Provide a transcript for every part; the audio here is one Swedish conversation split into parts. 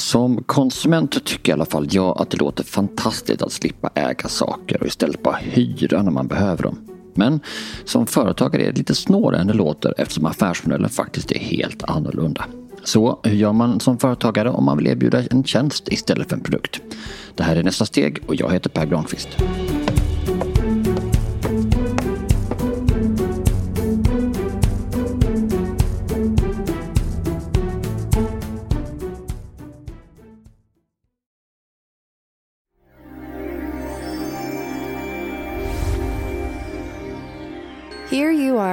Som konsument tycker i alla fall jag att det låter fantastiskt att slippa äga saker och istället bara hyra när man behöver dem. Men som företagare är det lite snårare än det låter eftersom affärsmodellen faktiskt är helt annorlunda. Så hur gör man som företagare om man vill erbjuda en tjänst istället för en produkt? Det här är nästa steg och jag heter Per Granqvist.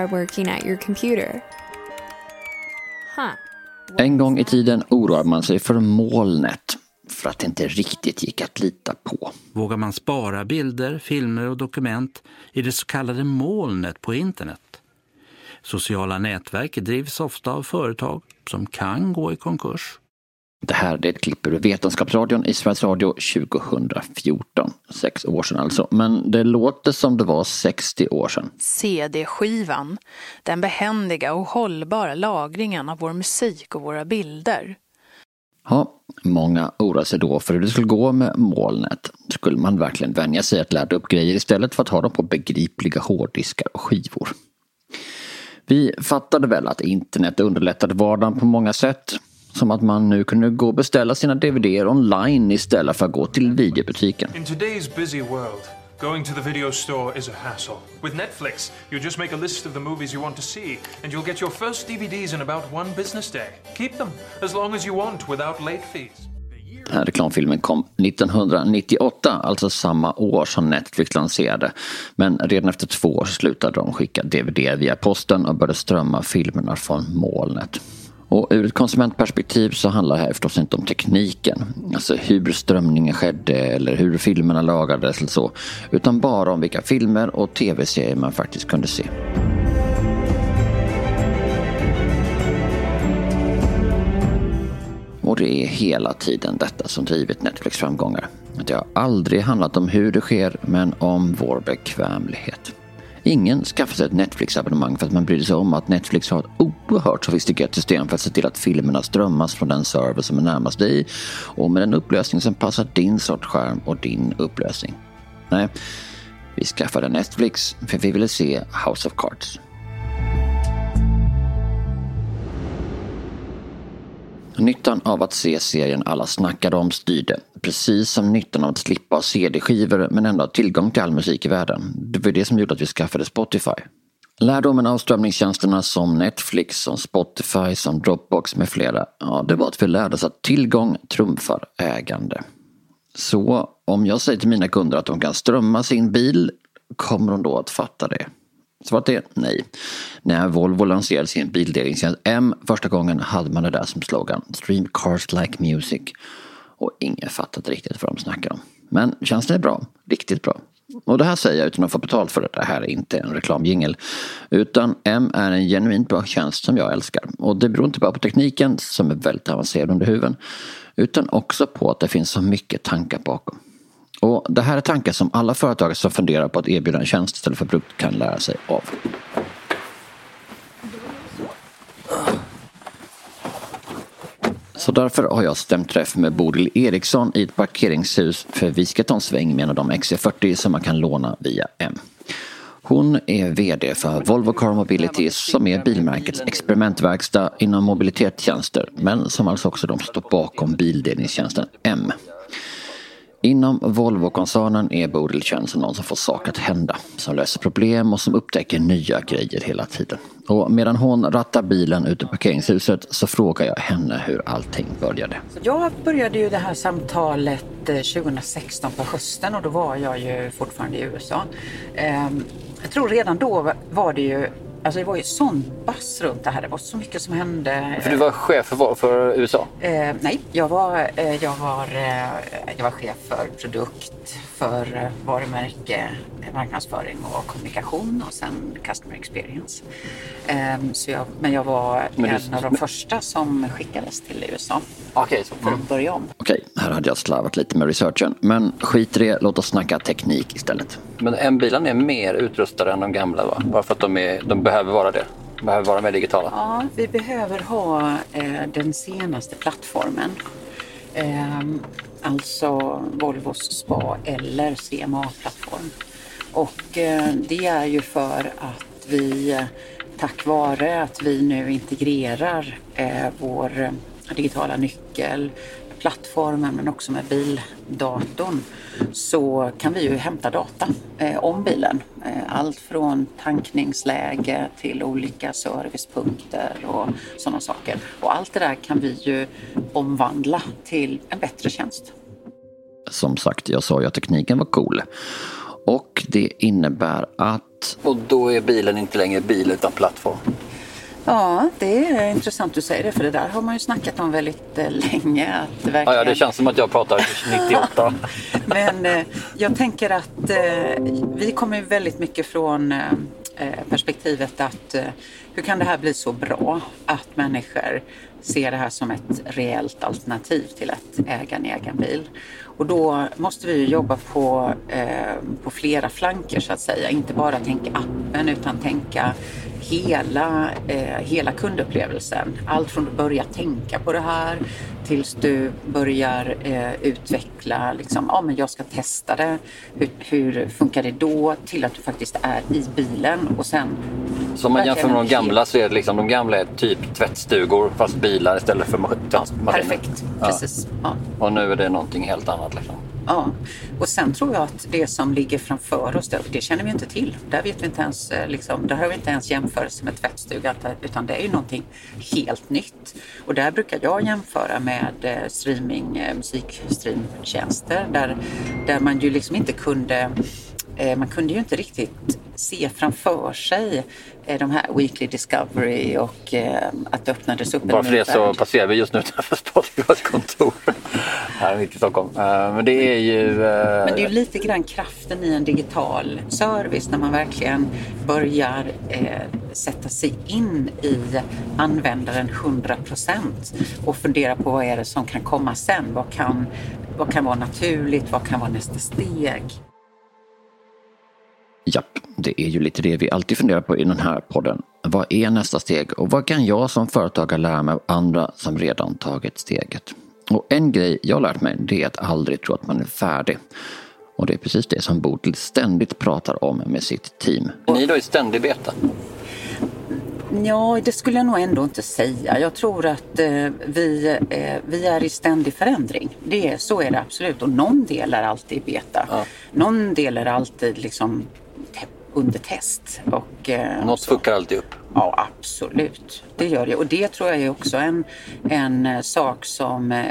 Are working at your computer. Huh. En gång i tiden oroade man sig för molnet för att det inte riktigt gick att lita på. Vågar man spara bilder, filmer och dokument i det så kallade molnet på internet? Sociala nätverk drivs ofta av företag som kan gå i konkurs. Det här är ett klipp ur Vetenskapsradion i Sveriges Radio 2014. Sex år sedan alltså. Men det låter som det var 60 år sedan. CD-skivan. Den behändiga och hållbara lagringen av vår musik och våra bilder. Ja, många oroar sig då för hur det skulle gå med molnet. Skulle man verkligen vänja sig att ladda upp grejer istället för att ha dem på begripliga hårddiskar och skivor? Vi fattade väl att internet underlättade vardagen på många sätt. Som att man nu kunde gå och beställa sina DVD online istället för att gå till videobutiken. In today's busy world, going to the video store is a hassle. With Netflix, you just make a list of the movies you want to see, and you'll get your first DVDs in about one business day. Keep them as long as you want without late fees. Den här reklamfilmen kom 1998, alltså samma år som Netflix lanserade. Men redan efter två år slutade de skicka DVD via posten och började strömma filmerna från molnet. Och ur ett konsumentperspektiv så handlar det här förstås inte om tekniken. Alltså hur strömningen skedde eller hur filmerna lagades eller så. Utan bara om vilka filmer och tv-serier man faktiskt kunde se. Och det är hela tiden detta som drivit Netflix framgångar. Det har aldrig handlat om hur det sker, men om vår bekvämlighet. Ingen skaffar sig ett Netflix-abonnemang för att man bryr sig om att Netflix har ett oerhört sofistikerat system för att se till att filmerna strömmas från den server som är närmast dig och med en upplösning som passar din sorts skärm och din upplösning. Nej, vi skaffade Netflix för vi ville se House of Cards. Nyttan av att se serien alla snackade om styrde, precis som nyttan av att slippa ha CD-skivor men ändå ha tillgång till all musik i världen. Det var det som gjorde att vi skaffade Spotify. Lärdomen av strömningstjänsterna som Netflix, som Spotify, som Dropbox med flera, ja, det var att vi lärde oss att tillgång trumfar ägande. Så om jag säger till mina kunder att de kan strömma sin bil, kommer de då att fatta det? Svaret är nej. När Volvo lanserade sin bildelningstjänst M första gången hade man det där som slogan Stream cars like music. Och ingen fattade riktigt vad de snackade om. Men tjänsten är bra, riktigt bra. Och det här säger jag utan att få betalt för det. Det här är inte en reklamjingel. Utan M är en genuint bra tjänst som jag älskar. Och det beror inte bara på tekniken som är väldigt avancerad under huven. Utan också på att det finns så mycket tankar bakom. Och det här är tankar som alla företagare som funderar på att erbjuda en tjänst istället för produkt kan lära sig av. Så därför har jag stämt träff med Bodil Eriksson i ett parkeringshus för vi ska ta en sväng med en av de XC40 som man kan låna via M. Hon är VD för Volvo Car Mobility som är bilmärkets experimentverkstad inom mobilitetstjänster men som alltså också de står bakom bildelningstjänsten M. Inom Volvo-koncernen är Bodil känd som någon som får saker att hända, som löser problem och som upptäcker nya grejer hela tiden. Och medan hon rattar bilen ute i parkeringshuset så frågar jag henne hur allting började. Jag började ju det här samtalet eh, 2016 på hösten och då var jag ju fortfarande i USA. Ehm, jag tror redan då var det ju Alltså det var ju sån bass runt det här. Det var så mycket som hände. För du var chef för, för USA? Eh, nej, jag var, eh, jag, var, eh, jag var chef för produkt, för eh, varumärke, marknadsföring och kommunikation och sen customer experience. Ehm, så jag, men jag var Men du- en av de första som skickades till USA Okej, så. för att börja om. Okej, här hade jag slarvat lite med researchen. Men skit i det, låt oss snacka teknik istället. Men M-bilarna är mer utrustade än de gamla va? Bara för att de, är, de behöver vara det. Behöver vara mer digitala. Ja, vi behöver ha eh, den senaste plattformen. Eh, alltså Volvos SPA eller CMA-plattform. Och eh, det är ju för att vi tack vare att vi nu integrerar eh, vår eh, digitala nyckel plattformen men också med bildatorn så kan vi ju hämta data eh, om bilen. Eh, allt från tankningsläge till olika servicepunkter och sådana saker. Och allt det där kan vi ju omvandla till en bättre tjänst. Som sagt, jag sa ju att tekniken var cool. Och det innebär att... Och då är bilen inte längre bil utan plattform. Ja, det är intressant du säger det för det där har man ju snackat om väldigt eh, länge. Att verkligen... ja, ja, det känns som att jag pratar 98. Men eh, jag tänker att eh, vi kommer väldigt mycket från eh, eh, perspektivet att hur kan det här bli så bra att människor ser det här som ett reellt alternativ till att äga en egen bil. Och då måste vi jobba på, på flera flanker så att säga. Inte bara tänka appen utan tänka hela, eh, hela kundupplevelsen. Allt från att börja tänka på det här tills du börjar eh, utveckla, liksom, ja men jag ska testa det. Hur, hur funkar det då? Till att du faktiskt är i bilen och sen Så om man jämför med de gamla så är det liksom, de gamla är typ tvättstugor fast bilar istället för maskiner. Perfekt, precis. Ja. Och nu är det någonting helt annat liksom. Ja, och sen tror jag att det som ligger framför oss, det, det känner vi inte till. Där vet vi inte ens, eh, liksom, där har vi inte ens jämförelse med tvättstuga, utan det är ju någonting helt nytt. Och där brukar jag jämföra med eh, streaming, eh, musikstreamtjänster, där, där man ju liksom inte kunde man kunde ju inte riktigt se framför sig eh, de här Weekly Discovery och eh, att det öppnades upp Bara för det så passerar vi just nu utanför Spotifys kontor här mitt i Stockholm. Eh, Men det är ju... Men det är ju lite grann kraften i en digital service när man verkligen börjar sätta sig in i användaren 100% och fundera på vad är det som kan komma sen? Vad kan, vad kan vara naturligt? Vad kan vara nästa steg? Japp, det är ju lite det vi alltid funderar på i den här podden. Vad är nästa steg och vad kan jag som företagare lära mig av andra som redan tagit steget? Och en grej jag har lärt mig det är att aldrig tro att man är färdig. Och det är precis det som Bodil ständigt pratar om med sitt team. Ni då i ständig beta. Ja, det skulle jag nog ändå inte säga. Jag tror att eh, vi, eh, vi är i ständig förändring. Det, är- så är det absolut. Och någon del är alltid beta. Ja. Någon del är alltid liksom under test. Och, eh, Något så. fuckar alltid upp. Ja, absolut. Det gör det. Och det tror jag är också en, en eh, sak som eh,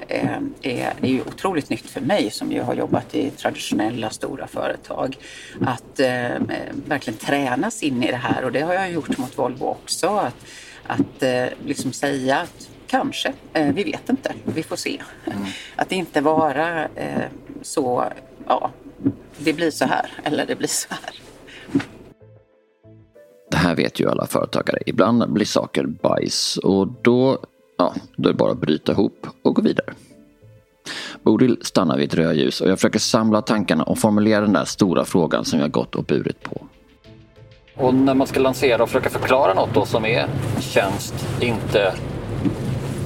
är, är otroligt nytt för mig som ju har jobbat i traditionella stora företag. Att eh, verkligen tränas in i det här och det har jag gjort mot Volvo också. Att, att eh, liksom säga att kanske, eh, vi vet inte, vi får se. Att inte vara eh, så, ja, det blir så här eller det blir så här. Det här vet ju alla företagare. Ibland blir saker bajs och då, ja, då är det bara att bryta ihop och gå vidare. Bodil stannar vid ett rödljus och jag försöker samla tankarna och formulera den där stora frågan som jag gått och burit på. Och när man ska lansera och försöka förklara något då som är tjänst, inte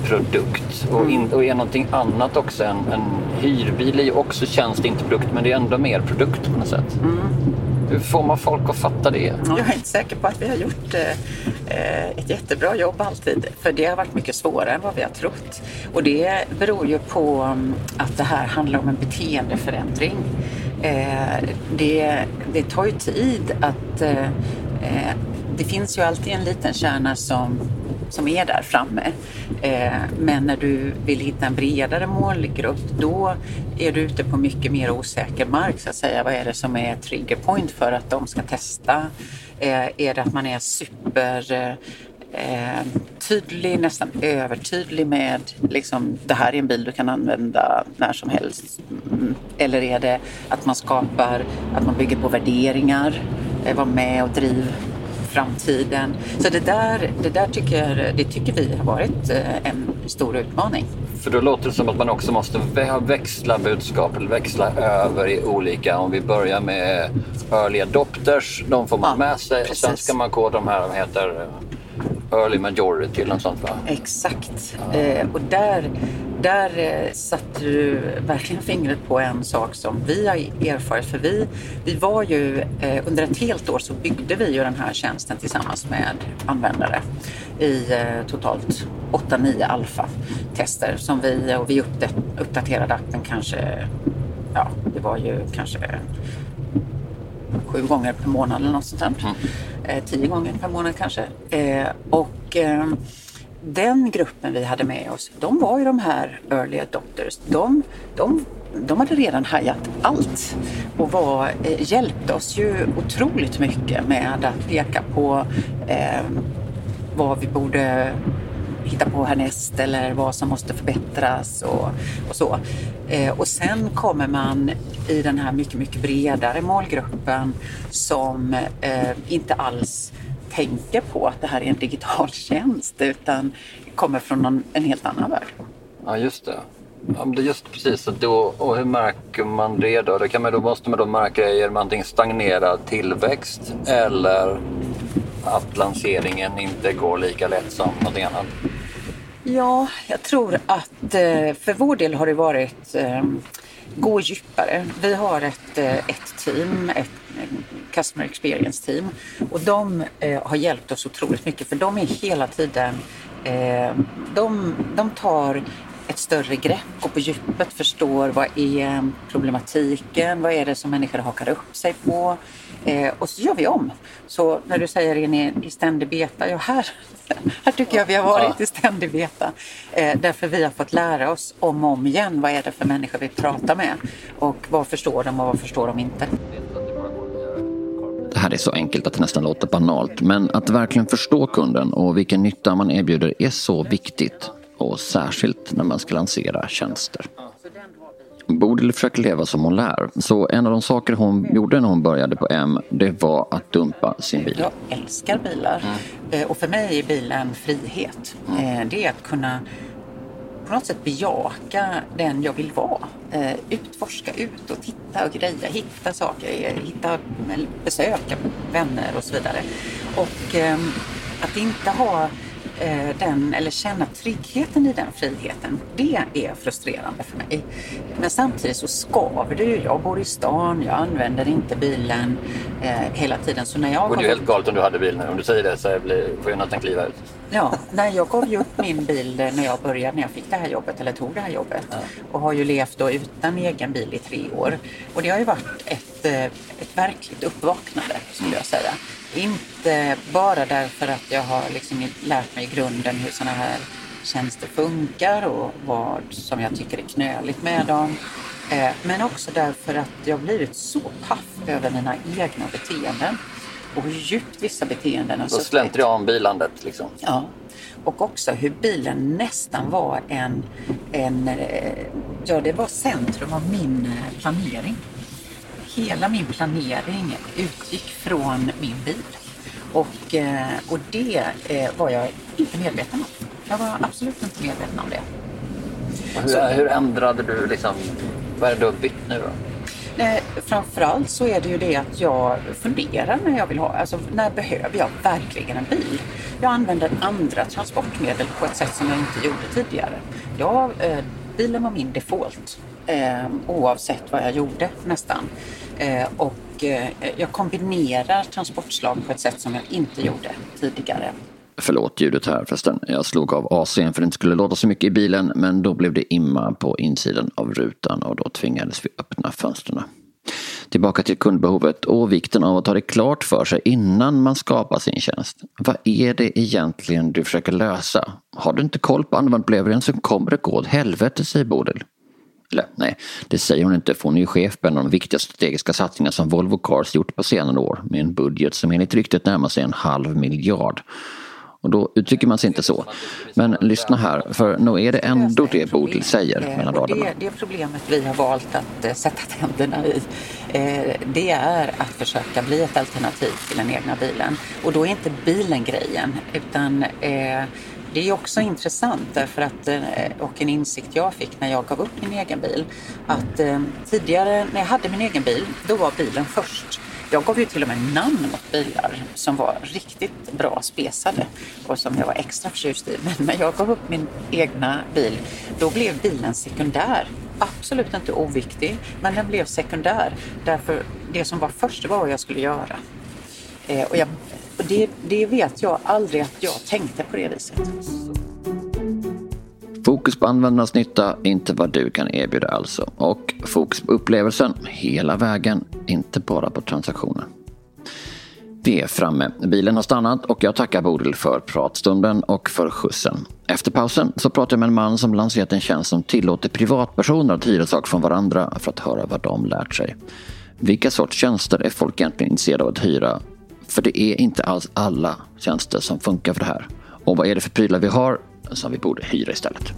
produkt och, in, och är någonting annat också. En, en hyrbil är ju också tjänst, inte produkt, men det är ändå mer produkt på något sätt. Hur får man folk att fatta det? Jag är inte säker på att vi har gjort eh, eh, ett jättebra jobb alltid. För det har varit mycket svårare än vad vi har trott. Och det beror ju på mm, att det här handlar om en beteendeförändring. Eh, det, det tar ju tid att... Eh, eh det finns ju alltid en liten kärna som, som är där framme. Eh, men när du vill hitta en bredare målgrupp då är du ute på mycket mer osäker mark så att säga. Vad är det som är triggerpoint för att de ska testa? Eh, är det att man är super eh, eh, tydlig, nästan övertydlig med liksom, det här är en bil du kan använda när som helst. Mm. Eller är det att man skapar, att man bygger på värderingar, eh, var med och driv framtiden. Så det där, det där tycker, det tycker vi har varit eh, en stor utmaning. För då låter det som att man också måste vä- växla budskap eller växla över i olika. Om vi börjar med early adopters, de får man Ja, med sig. Och sen precis. ska man gå de här, vad heter early majority eller något sånt va? Exakt. Eh, och där, där eh, satte du verkligen fingret på en sak som vi har erfarit. För vi, vi var ju, eh, under ett helt år så byggde vi ju den här tjänsten tillsammans med användare i eh, totalt 8-9 alfa-tester som vi, och vi uppdaterade appen kanske, ja det var ju kanske sju gånger per månad eller något sånt där. Mm. Tio gånger per månad kanske. Och den gruppen vi hade med oss, de var ju de här early adopters. De, de, de hade redan hajat allt och var, eh, hjälpte oss ju otroligt mycket med att peka på eh, vad vi borde hitta på härnäst eller vad som måste förbättras och, och så. Eh, och sen kommer man i den här mycket, mycket bredare målgruppen som eh, inte alls tänker på att det här är en digital tjänst utan kommer från någon, en helt annan värld. Ja, just det. Ja, det är just precis. Då, och hur märker man det då? Det kan man, då måste man då märka genom antingen stagnerad tillväxt eller att lanseringen inte går lika lätt som någonting annat? Ja, jag tror att eh, för vår del har det varit eh, gå djupare. Vi har ett, eh, ett team, ett Customer Experience Team och de har hjälpt oss otroligt mycket för de är hela tiden de, de tar ett större grepp, går på djupet, förstår vad är problematiken, vad är det som människor hakar upp sig på eh, och så gör vi om. Så när du säger är ni i ständig beta, ja här, här tycker jag vi har varit i ständig beta. Eh, därför vi har fått lära oss om och om igen vad är det för människor vi pratar med och vad förstår de och vad förstår de inte. Det här är så enkelt att det nästan låter banalt, men att verkligen förstå kunden och vilken nytta man erbjuder är så viktigt och särskilt när man ska lansera tjänster. Bodil försöker leva som hon lär. Så en av de saker hon gjorde när hon började på M, det var att dumpa sin bil. Jag älskar bilar. Mm. Och för mig är bilen frihet. Mm. Det är att kunna på något sätt bejaka den jag vill vara. Eh, utforska, ut och titta och greja, hitta saker, hitta, besöka vänner och så vidare. Och ehm, att inte ha Eh, den, eller känna tryggheten i den friheten, det är frustrerande för mig. Men samtidigt så skaver det ju. Jag bor i stan, jag använder inte bilen eh, hela tiden. Så när jag det är ju helt galet om du hade bil nu. Om du säger det så blir, får jag nästan kliva ut. Ja, nej, jag gav ju upp min bil när jag började, när jag fick det här jobbet eller tog det här jobbet. Ja. Och har ju levt då utan egen bil i tre år. Och det har ju varit ett, eh, ett verkligt uppvaknande skulle jag säga. Inte bara därför att jag har liksom lärt mig i grunden hur sådana här tjänster funkar och vad som jag tycker är knöligt med dem. Eh, men också därför att jag har blivit så paff över mina egna beteenden och hur djupt vissa beteenden har suttit. Slentrianbilandet liksom. Ja. Och också hur bilen nästan var en, en, eh, ja det var centrum av min eh, planering hela min planering utgick från min bil. Och, eh, och det eh, var jag inte medveten om. Jag var absolut inte medveten om det. Hur, hur, ändrade du liksom, vad är det du har bytt nu då? Nej, framförallt så är det ju det att jag funderar när jag vill ha, alltså när behöver jag verkligen en bil? Jag använder andra transportmedel på ett sätt som jag inte gjorde tidigare. Jag, eh, bilen var min default eh, oavsett vad jag gjorde nästan. Eh, och eh, jag kombinerar transportslag på ett sätt som jag inte gjorde tidigare. Förlåt ljudet här förresten. Jag slog av AC'n för det inte skulle låta så mycket i bilen men då blev det imma på insidan av rutan och då tvingades vi öppna fönstren. Tillbaka till kundbehovet och vikten av att ha det klart för sig innan man skapar sin tjänst. Vad är det egentligen du försöker lösa? Har du inte koll på användarupplevelsen så kommer det gå åt helvete, säger Bodil. Eller nej, det säger hon inte för hon är ju chef på en av de viktiga strategiska satsningar som Volvo Cars gjort på senare år med en budget som enligt ryktet närmar sig en halv miljard. Och då uttrycker man sig inte så. Men lyssna här, för nog är det ändå det Bodil säger mellan raderna. Det, det problemet vi har valt att eh, sätta tänderna i, eh, det är att försöka bli ett alternativ till den egna bilen. Och då är inte bilen grejen, utan eh, det är också intressant därför att, eh, och en insikt jag fick när jag gav upp min egen bil, att eh, tidigare när jag hade min egen bil, då var bilen först. Jag gav ju till och med namn åt bilar som var riktigt bra spesade och som jag var extra förtjust i. Men när jag gav upp min egna bil, då blev bilen sekundär. Absolut inte oviktig, men den blev sekundär. Därför det som var först var vad jag skulle göra. Eh, och jag, och det, det vet jag aldrig att jag tänkte på det viset. Fokus på användarnas nytta, inte vad du kan erbjuda alltså. Och fokus på upplevelsen hela vägen, inte bara på transaktionen. Vi är framme. Bilen har stannat och jag tackar Bodil för pratstunden och för skjutsen. Efter pausen så pratar jag med en man som lanserat en tjänst som tillåter privatpersoner att hyra saker från varandra för att höra vad de lärt sig. Vilka sorts tjänster är folk egentligen intresserade av att hyra? För det är inte alls alla tjänster som funkar för det här. Och vad är det för prylar vi har som vi borde hyra istället?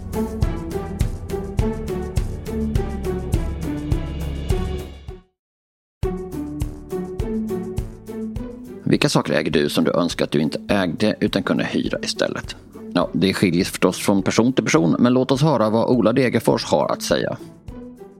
Vilka saker äger du som du önskar att du inte ägde utan kunde hyra istället? Ja, det skiljer förstås från person till person, men låt oss höra vad Ola Degerfors har att säga.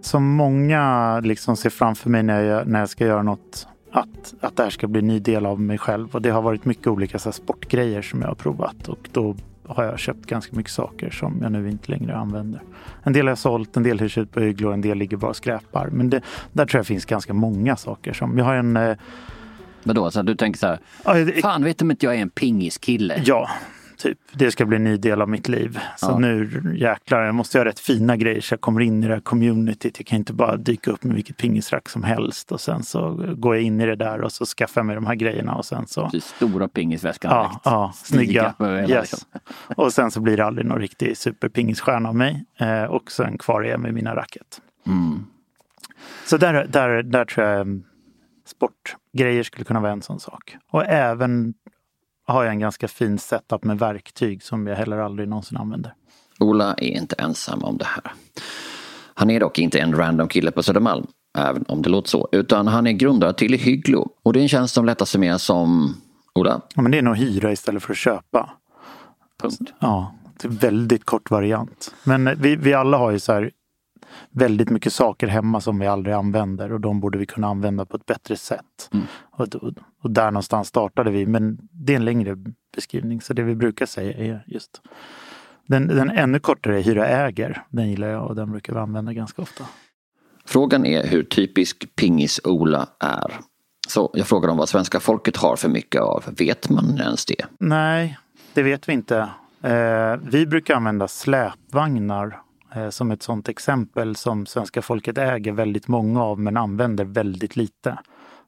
Som många liksom ser framför mig när jag, när jag ska göra något, att, att det här ska bli en ny del av mig själv. Och det har varit mycket olika så sportgrejer som jag har provat och då har jag köpt ganska mycket saker som jag nu inte längre använder. En del har jag sålt, en del hyrs ut på Hygglo, en del ligger bara och skräpar. Men det, där tror jag finns ganska många saker. som Jag har en eh, Vadå, så du tänker så här, fan vet om inte jag är en pingiskille? Ja, typ. Det ska bli en ny del av mitt liv. Så Ja. nu jäklar, jag måste göra rätt fina grejer så jag kommer in i det här communityt. Jag kan inte bara dyka upp med vilket pingisrack som helst och sen så går jag in i det där och så skaffar jag mig de här grejerna och sen så Den stora pingisväskan Ja, direkt. ja snygga. Yes. liksom. Och sen så blir det aldrig någon riktig superpingisstjärna av mig. Eh, och sen kvar är jag med mina racket. Mm. Så där, där, där tror jag mm, sportgrejer skulle kunna vara en sån sak. Och även har jag en ganska fin setup med verktyg som jag heller aldrig någonsin använder. Ola är inte ensam om det här. Han är dock inte en random kille på Södermalm, även om det låter så, utan han är grundare till Hygglo. Och det är en tjänst som lätt att summera som, Ola, Ja, men det är nog hyra istället för att köpa. Punkt. Ja, det är en väldigt kort variant. Men vi, vi alla har ju så här väldigt mycket saker hemma som vi aldrig använder och de borde vi kunna använda på ett bättre sätt. Och, och, och där någonstans startade vi, men det är en längre beskrivning. Så det vi brukar säga är just den, den ännu kortare hyra äger. Den gillar jag och den brukar vi använda ganska ofta. Frågan är hur typisk pingis-Ola är. Så jag frågar om vad svenska folket har för mycket av. Vet man ens det? Nej, det vet vi inte. Eh, vi brukar använda släpvagnar som ett sådant exempel som svenska folket äger väldigt många av men använder väldigt lite.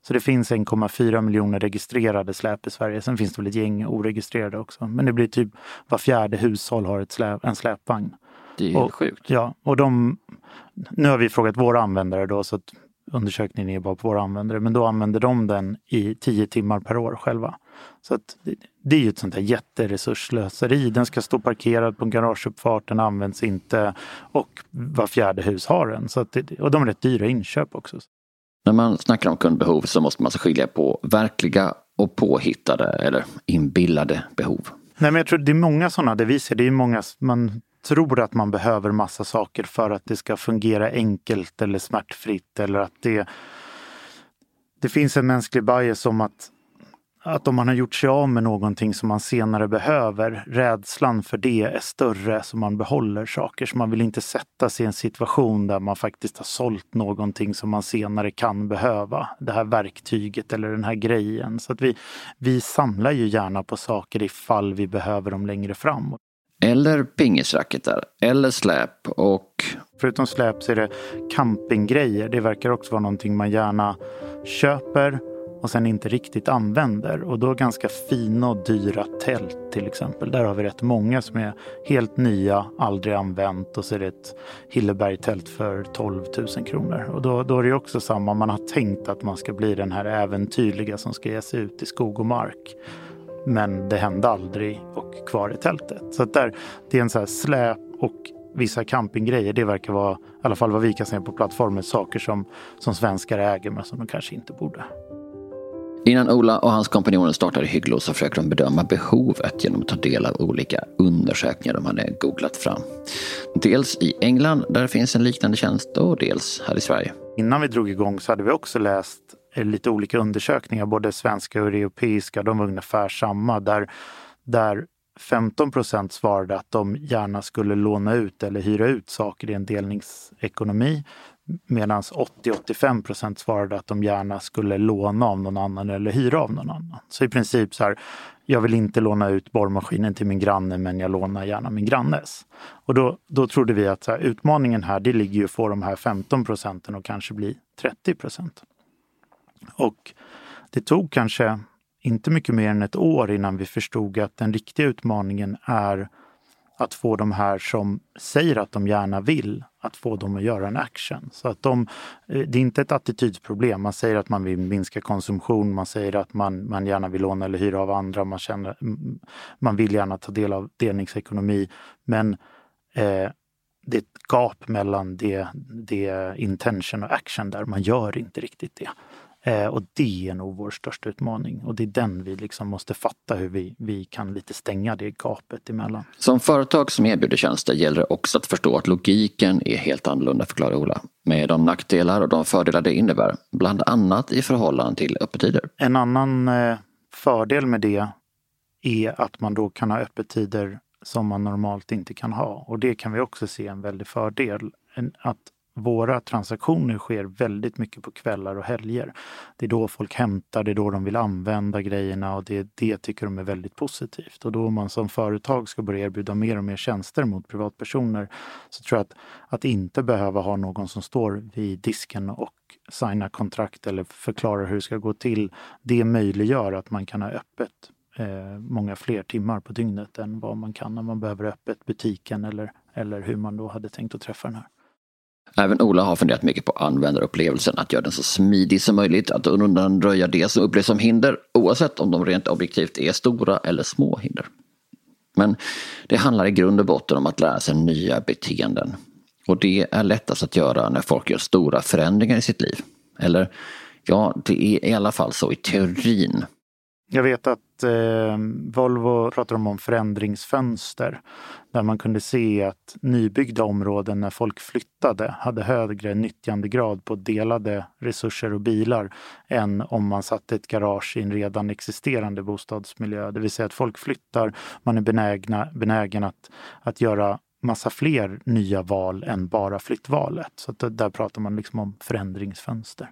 Så det finns 1,4 miljoner registrerade släp i Sverige. Sen finns det väl ett gäng oregistrerade också. Men det blir typ var fjärde hushåll har ett släp, en släpvagn. Det är ju Och- helt sjukt. Ja, och de... Nu har vi frågat våra användare då så att undersökningen är bara på våra användare. Men då använder de den i 10 timmar per år själva. Så att det, det är ju ett sånt här jätteresursslöseri. Den ska stå parkerad på en garageuppfart, den används inte och var fjärde hus har den. Så att det, och de är rätt dyra inköp också. När man snackar om kundbehov så måste man alltså skilja på verkliga och påhittade eller inbillade behov. Nej, men jag tror det är många sådana där vi ser. Det är många, man tror att man behöver massa saker för att det ska fungera enkelt eller smärtfritt eller att det... Det finns en mänsklig bias om att, att om man har gjort sig av med någonting som man senare behöver, rädslan för det är större så man behåller saker. Så man vill inte sätta sig i en situation där man faktiskt har sålt någonting som man senare kan behöva. Det här verktyget eller den här grejen. Så att vi, vi samlar ju gärna på saker ifall vi behöver dem längre fram. Eller pingisracketar, eller släp och Förutom släp så är det campinggrejer. Det verkar också vara någonting man gärna köper och sen inte riktigt använder. Och då ganska fina och dyra tält till exempel. Där har vi rätt många som är helt nya, aldrig använt och så är det ett Hillebergtält för 12 000 kronor. Och då, då är det också samma, man har tänkt att man ska bli den här äventyrliga som ska ge sig ut i skog och mark. Men det hände aldrig och kvar i tältet. Så att där, det är en så här släp och vissa campinggrejer. Det verkar vara, i alla fall vad vi kan se på plattformen, saker som, som svenskar äger men som de kanske inte borde. Innan Ola och hans kompanjoner startade Hygglo så försökte de bedöma behovet genom att ta del av olika undersökningar de hade googlat fram. Dels i England där det finns en liknande tjänst och dels här i Sverige. Innan vi drog igång så hade vi också läst eh, lite olika undersökningar, både svenska och europeiska, de var ungefär samma, där, där 15 procent svarade att de gärna skulle låna ut eller hyra ut saker i en delningsekonomi. Medan 80-85 procent svarade att de gärna skulle låna av någon annan eller hyra av någon annan. Så i princip så här, jag vill inte låna ut borrmaskinen till min granne men jag lånar gärna min grannes. Och då, då trodde vi att här, utmaningen här det ligger ju att få de här 15 procenten och kanske bli 30 procent. Och det tog kanske inte mycket mer än ett år innan vi förstod att den riktiga utmaningen är att få de här som säger att de gärna vill, att få dem att göra en action. Så att de, eh, det är inte ett attitydsproblem. Man säger att man vill minska konsumtion, man säger att man, man gärna vill låna eller hyra av andra, man, känner, man vill gärna ta del av delningsekonomi. Men eh, det är ett gap mellan det, det intention och action där, man gör inte riktigt det. Eh, och det är nog vår största utmaning och det är den vi liksom måste fatta hur vi, vi kan lite stänga det gapet emellan. Som företag som erbjuder tjänster gäller det också att förstå att logiken är helt annorlunda, förklarar Ola. Med de nackdelar och de fördelar det innebär, bland annat i förhållande till öppettider. En annan eh, fördel med det är att man då kan ha öppettider som man normalt inte kan ha. Och det kan vi också se en väldig fördel. Att våra transaktioner sker väldigt mycket på kvällar och helger. Det är då folk hämtar, det är då de vill använda grejerna och det, det tycker de är väldigt positivt. Och då man som företag ska börja erbjuda mer och mer tjänster mot privatpersoner så tror jag att, att inte behöva ha någon som står vid disken och signar kontrakt eller förklarar hur det ska gå till. Det möjliggör att man kan ha öppet eh, många fler timmar på dygnet än vad man kan när man behöver öppet butiken eller, eller hur man då hade tänkt att träffa den här. Även Ola har funderat mycket på användarupplevelsen, att göra den så smidig som möjligt, att undanröja det som upplevs som hinder, oavsett om de rent objektivt är stora eller små hinder. Men det handlar i grund och botten om att lära sig nya beteenden. Och det är lättast att göra när folk gör stora förändringar i sitt liv. Eller, ja, det är i alla fall så i teorin. Jag vet att eh, Volvo pratar om, om förändringsfönster där man kunde se att nybyggda områden när folk flyttade hade högre nyttjandegrad på delade resurser och bilar än om man satte ett garage i en redan existerande bostadsmiljö. Det vill säga att folk flyttar, man är benägna, benägen att, att göra massa fler nya val än bara flyttvalet. Så där pratar man liksom om förändringsfönster.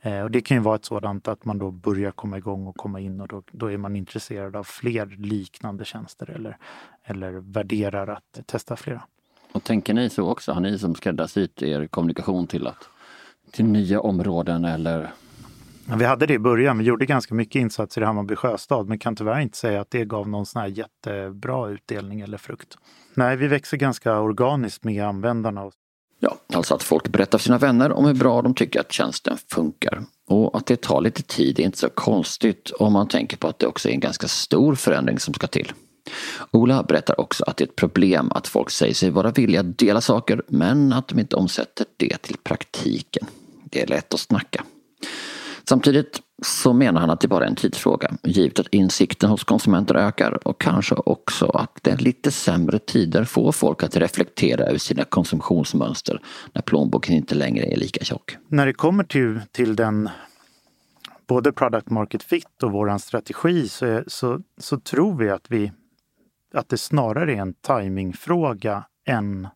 Eh, och det kan ju vara ett sådant att man då börjar komma igång och komma in och då, då är man intresserad av fler liknande tjänster eller, eller värderar att testa flera. Och tänker ni så också? Har ni som skräddarsytt er kommunikation till, att, till nya områden eller vi hade det i början. Vi gjorde ganska mycket insatser i Hammarby sjöstad men kan tyvärr inte säga att det gav någon sån här jättebra utdelning eller frukt. Nej, vi växer ganska organiskt med användarna. Ja, alltså att folk berättar för sina vänner om hur bra de tycker att tjänsten funkar. Och att det tar lite tid är inte så konstigt om man tänker på att det också är en ganska stor förändring som ska till. Ola berättar också att det är ett problem att folk säger sig vara villiga att dela saker men att de inte omsätter det till praktiken. Det är lätt att snacka. Samtidigt så menar han att det bara är en tidsfråga, givet att insikten hos konsumenter ökar och kanske också att det är lite sämre tider får folk att reflektera över sina konsumtionsmönster när plånboken inte längre är lika tjock. När det kommer till, till den både product market fit och våran strategi så, så, så tror vi att, vi att det snarare är en timingfråga än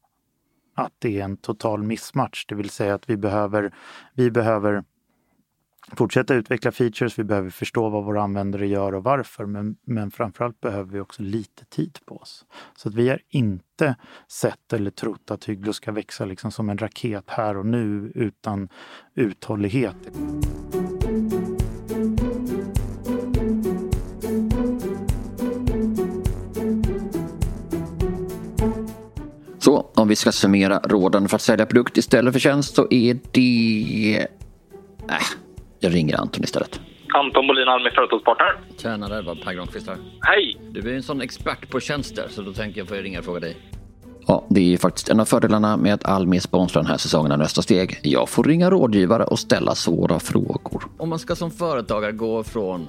att det är en total missmatch. Det vill säga att vi behöver, vi behöver fortsätta utveckla features, vi behöver förstå vad våra användare gör och varför, men, men framförallt behöver vi också lite tid på oss. Så att vi har inte sett eller trott att Hygglo ska växa liksom som en raket här och nu utan uthållighet. Så om vi ska summera råden för att sälja produkt istället för tjänst så är det... Äh, jag ringer Anton istället. Anton Bolin, Almi Företagspartner. Tjänare, det var Per Granqvist här. Hej! Du är en sån expert på tjänster så då tänker jag få ringa och fråga dig. Ja, det är faktiskt en av fördelarna med att Almi sponsrar den här säsongen av Nästa steg. Jag får ringa rådgivare och ställa svåra frågor. Om man ska som företagare gå från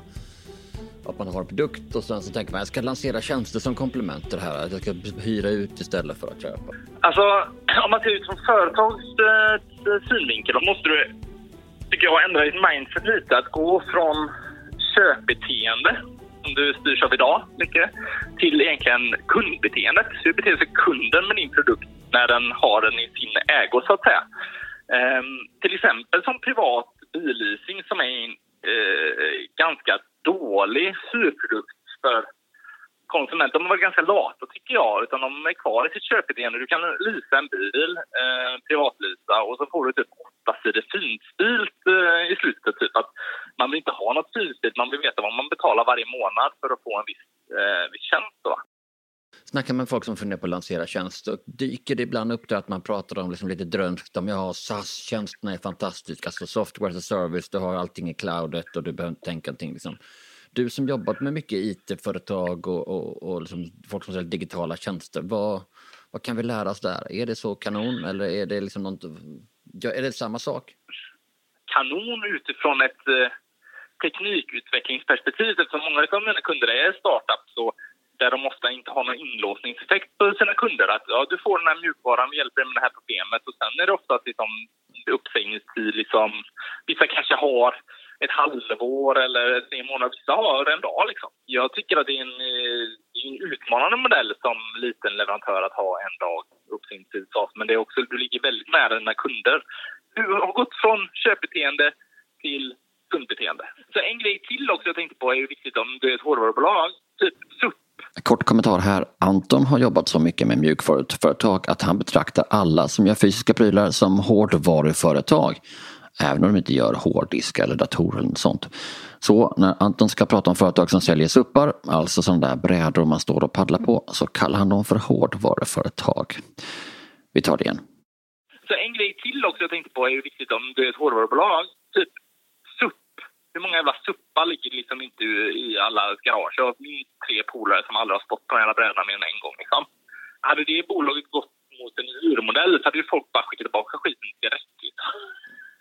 att man har en produkt och sen så tänker man jag ska lansera tjänster som komplement till det här. Att jag ska hyra ut istället för att köpa. Alltså, om man ser ut från företags eh, synvinkel då måste du tycker jag ändra ditt mindset lite. Att gå från köpbeteende, som du styrs av idag mycket, till egentligen kundbeteendet. Hur beter sig kunden med din produkt när den har den i sin ägo, så att säga? Ehm, till exempel som privat billeasing som är en eh, ganska dålig surprodukt för konsumenter. De har varit ganska lata tycker jag, utan de är kvar i sitt köpbeteende. Du kan leasa en bil, eh, privatlisa och så får du typ åtta det finstilt eh, i slutet. Typ att man vill inte ha något finstilt, man vill veta vad man betalar varje månad för att få en viss, eh, viss tjänst. Då. Snackar med folk som funderar på att lansera tjänster, dyker det ibland upp där att man pratar om liksom lite drömskt om ja, SAS-tjänsterna är fantastiska, alltså software as a service, du har allting i cloudet och du behöver inte tänka någonting. Liksom. Du som jobbat med mycket IT-företag och, och, och liksom folk som säljer digitala tjänster, vad, vad kan vi lära oss där? Är det så kanon eller är det liksom något, är det samma sak? Kanon utifrån ett eh, teknikutvecklingsperspektiv eftersom många av mina kunder är startups och där de ofta inte har någon inlåsningseffekt på sina kunder. Att ja, du får den här mjukvaran, vi hjälper dig med det här problemet och sen är det ofta liksom, uppsägningstid, liksom, vissa kanske har ett halvår eller tre månader, vissa har en dag. Liksom. Jag tycker att det är en, eh, en utmanande modell som liten leverantör att ha en dag uppsägningstid, men det är också, du ligger väldigt nära dina kunder. Du har gått från köpbeteende till kundbeteende. Så en grej till också jag tänkte på är viktigt om du är ett hårdvarubolag, typ SUP Kort kommentar här. Anton har jobbat så mycket med mjukvaruföretag att han betraktar alla som gör fysiska prylar som hårdvaruföretag. Även om de inte gör hårddiskar eller datorer eller sånt. Så när Anton ska prata om företag som säljer suppar, alltså sådana där brädor man står och paddlar på, så kallar han dem för hårdvaruföretag. Vi tar det igen. Så en grej till också jag tänkte på är ju viktigt om du är ett hårdvarubolag. Typ SUP. hur många jävla suppar ligger liksom inte i alla garage? Jag har tre polare som aldrig har stått på den jävla brädan mer än en gång. Liksom. Hade det bolaget gått mot en urmodell så hade ju folk bara skickat tillbaka skiten direkt. Liksom.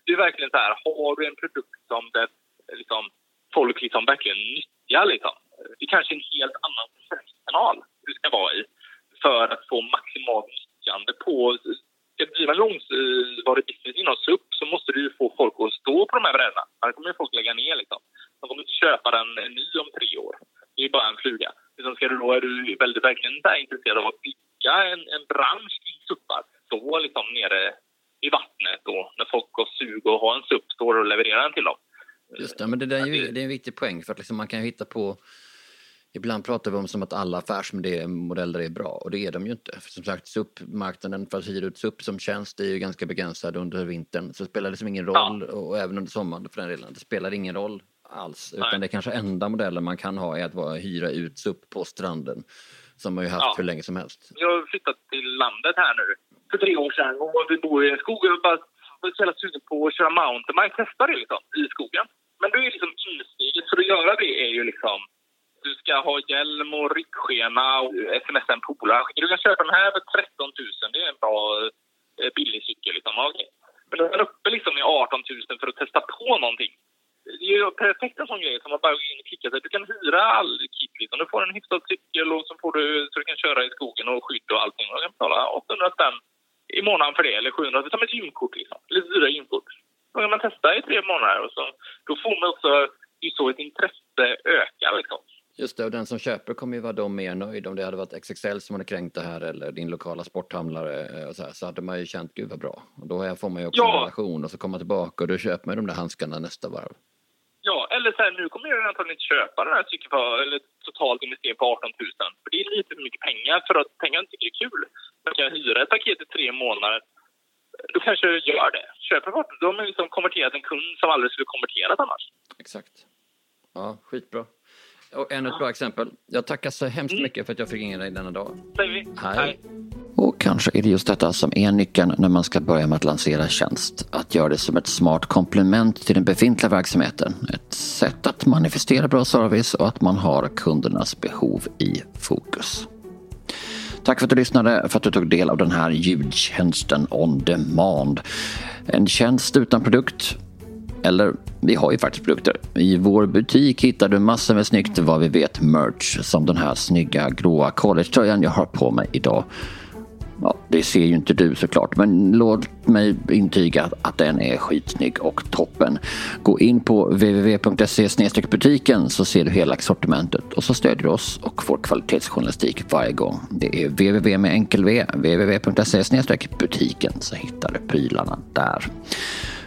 Det är verkligen så här, har du en produkt som det, liksom, folk liksom verkligen nyttjar, liksom. det är kanske en helt annan kanal du ska vara i för att få maximalt nyttjande på ska driva en långvarig business inom SUP så måste du få folk att stå på de här brädorna. Annars kommer folk lägga ner. Liksom. De kommer inte köpa den ny om tre år. Det är bara en fluga. Utan ska du då, är du väldigt verkligen där intresserad av att bygga en, en bransch kring SUPar, så liksom nere i vattnet då, när folk går sug och har en SUP, står och levererar den till dem. Just det, men det, är ju, det är en viktig poäng för att liksom man kan hitta på Ibland pratar vi om som att alla affärsmodeller är bra och det är de ju inte. För som sagt, SUP-marknaden för att hyra ut SUP som tjänst är ju ganska begränsad under vintern. Så det spelar liksom ingen roll, ja. och även under sommaren för den delen, det spelar ingen roll alls. Nej. Utan det kanske enda modellen man kan ha är att vara, hyra ut SUP på stranden. Som man ju haft ja. hur länge som helst. Jag har flyttat till landet här nu för tre år sedan och vi bor i en skog. Jag var så jävla sugen på att köra mountainbike, testa det liksom, i skogen. Men då är liksom insteget för att göra det är ju liksom du ska ha hjälm och ryggskena och smsa en polare. Du kan köpa den här för 13 000. Det är en bra eh, billig cykel. Liksom. Okay. Men den är uppe liksom i 18 000 för att testa på någonting. Det är ju perfekt en sån grej som man bara går in och klickar sig. Du kan hyra all kit. Liksom. Du får en hyfsad cykel och så får du så du kan köra i skogen och skydd och allting. Du kan betala 800 spänn i månaden för det, eller 700 som ett gymkort. Liksom. Lite dyra gymkort. Då kan man testa i tre månader och så, då får man också, det så ett intresse ökar liksom. Just det, och den som köper kommer ju vara då mer nöjd. Om det hade varit XXL som hade kränkt det här eller din lokala sporthandlare eh, och så, här, så hade man ju känt gud vad bra. Och då får man ju också ja. en relation och så kommer man tillbaka och då köper man de där handskarna nästa varv. Ja, eller så här, nu kommer jag antagligen inte köpa den här cykeln för, eller totalt investera på 18 000. För det är lite för mycket pengar för att pengarna tycker det är kul. Man kan hyra ett paket i tre månader. Då kanske jag gör det. Köper bort Då har man liksom konverterat en kund som aldrig skulle konverterat annars. Exakt. Ja, skitbra. Och ännu ett bra exempel. Jag tackar så hemskt mm. mycket för att jag fick ringa dig denna dag. Hej. Hej. Kanske är det just detta som är nyckeln när man ska börja med att lansera tjänst. Att göra det som ett smart komplement till den befintliga verksamheten. Ett sätt att manifestera bra service och att man har kundernas behov i fokus. Tack för att du lyssnade, för att du tog del av den här ljudtjänsten On Demand. En tjänst utan produkt eller, vi har ju faktiskt produkter. I vår butik hittar du massor med snyggt vad vi vet merch. Som den här snygga gråa collegetröjan jag har på mig idag. Ja, Det ser ju inte du såklart, men låt mig intyga att den är skitsnygg och toppen. Gå in på www.se butiken så ser du hela sortimentet och så stödjer du oss och får kvalitetsjournalistik varje gång. Det är www med enkel v, www.se butiken så hittar du prylarna där.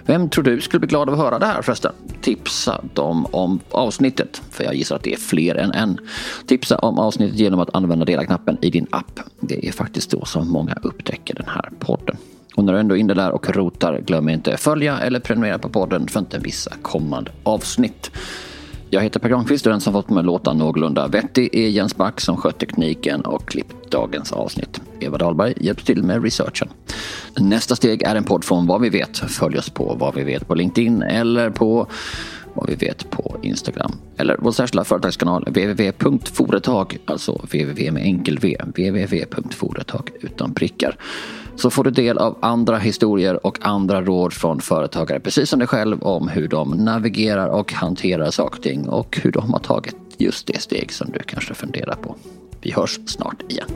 Vem tror du skulle bli glad av att höra det här förresten? Tipsa dem om avsnittet, för jag gissar att det är fler än en. Tipsa om avsnittet genom att använda dela-knappen i din app. Det är faktiskt då som många upptäcker den här podden. Och när du ändå är inne där och rotar, glöm inte följa eller prenumerera på podden för att inte missa kommande avsnitt. Jag heter Per Granqvist och den som fått mig att låta någorlunda vettig är Jens Back som skött tekniken och klippt dagens avsnitt. Eva Dahlberg hjälps till med researchen. Nästa steg är en podd från Vad vi vet. Följ oss på Vad vi vet på LinkedIn eller på vad vi vet på Instagram. Eller vår särskilda företagskanal www.foretag, alltså www med enkel v, www.foretag utan prickar. Så får du del av andra historier och andra råd från företagare, precis som dig själv, om hur de navigerar och hanterar saker och ting och hur de har tagit just det steg som du kanske funderar på. Vi hörs snart igen.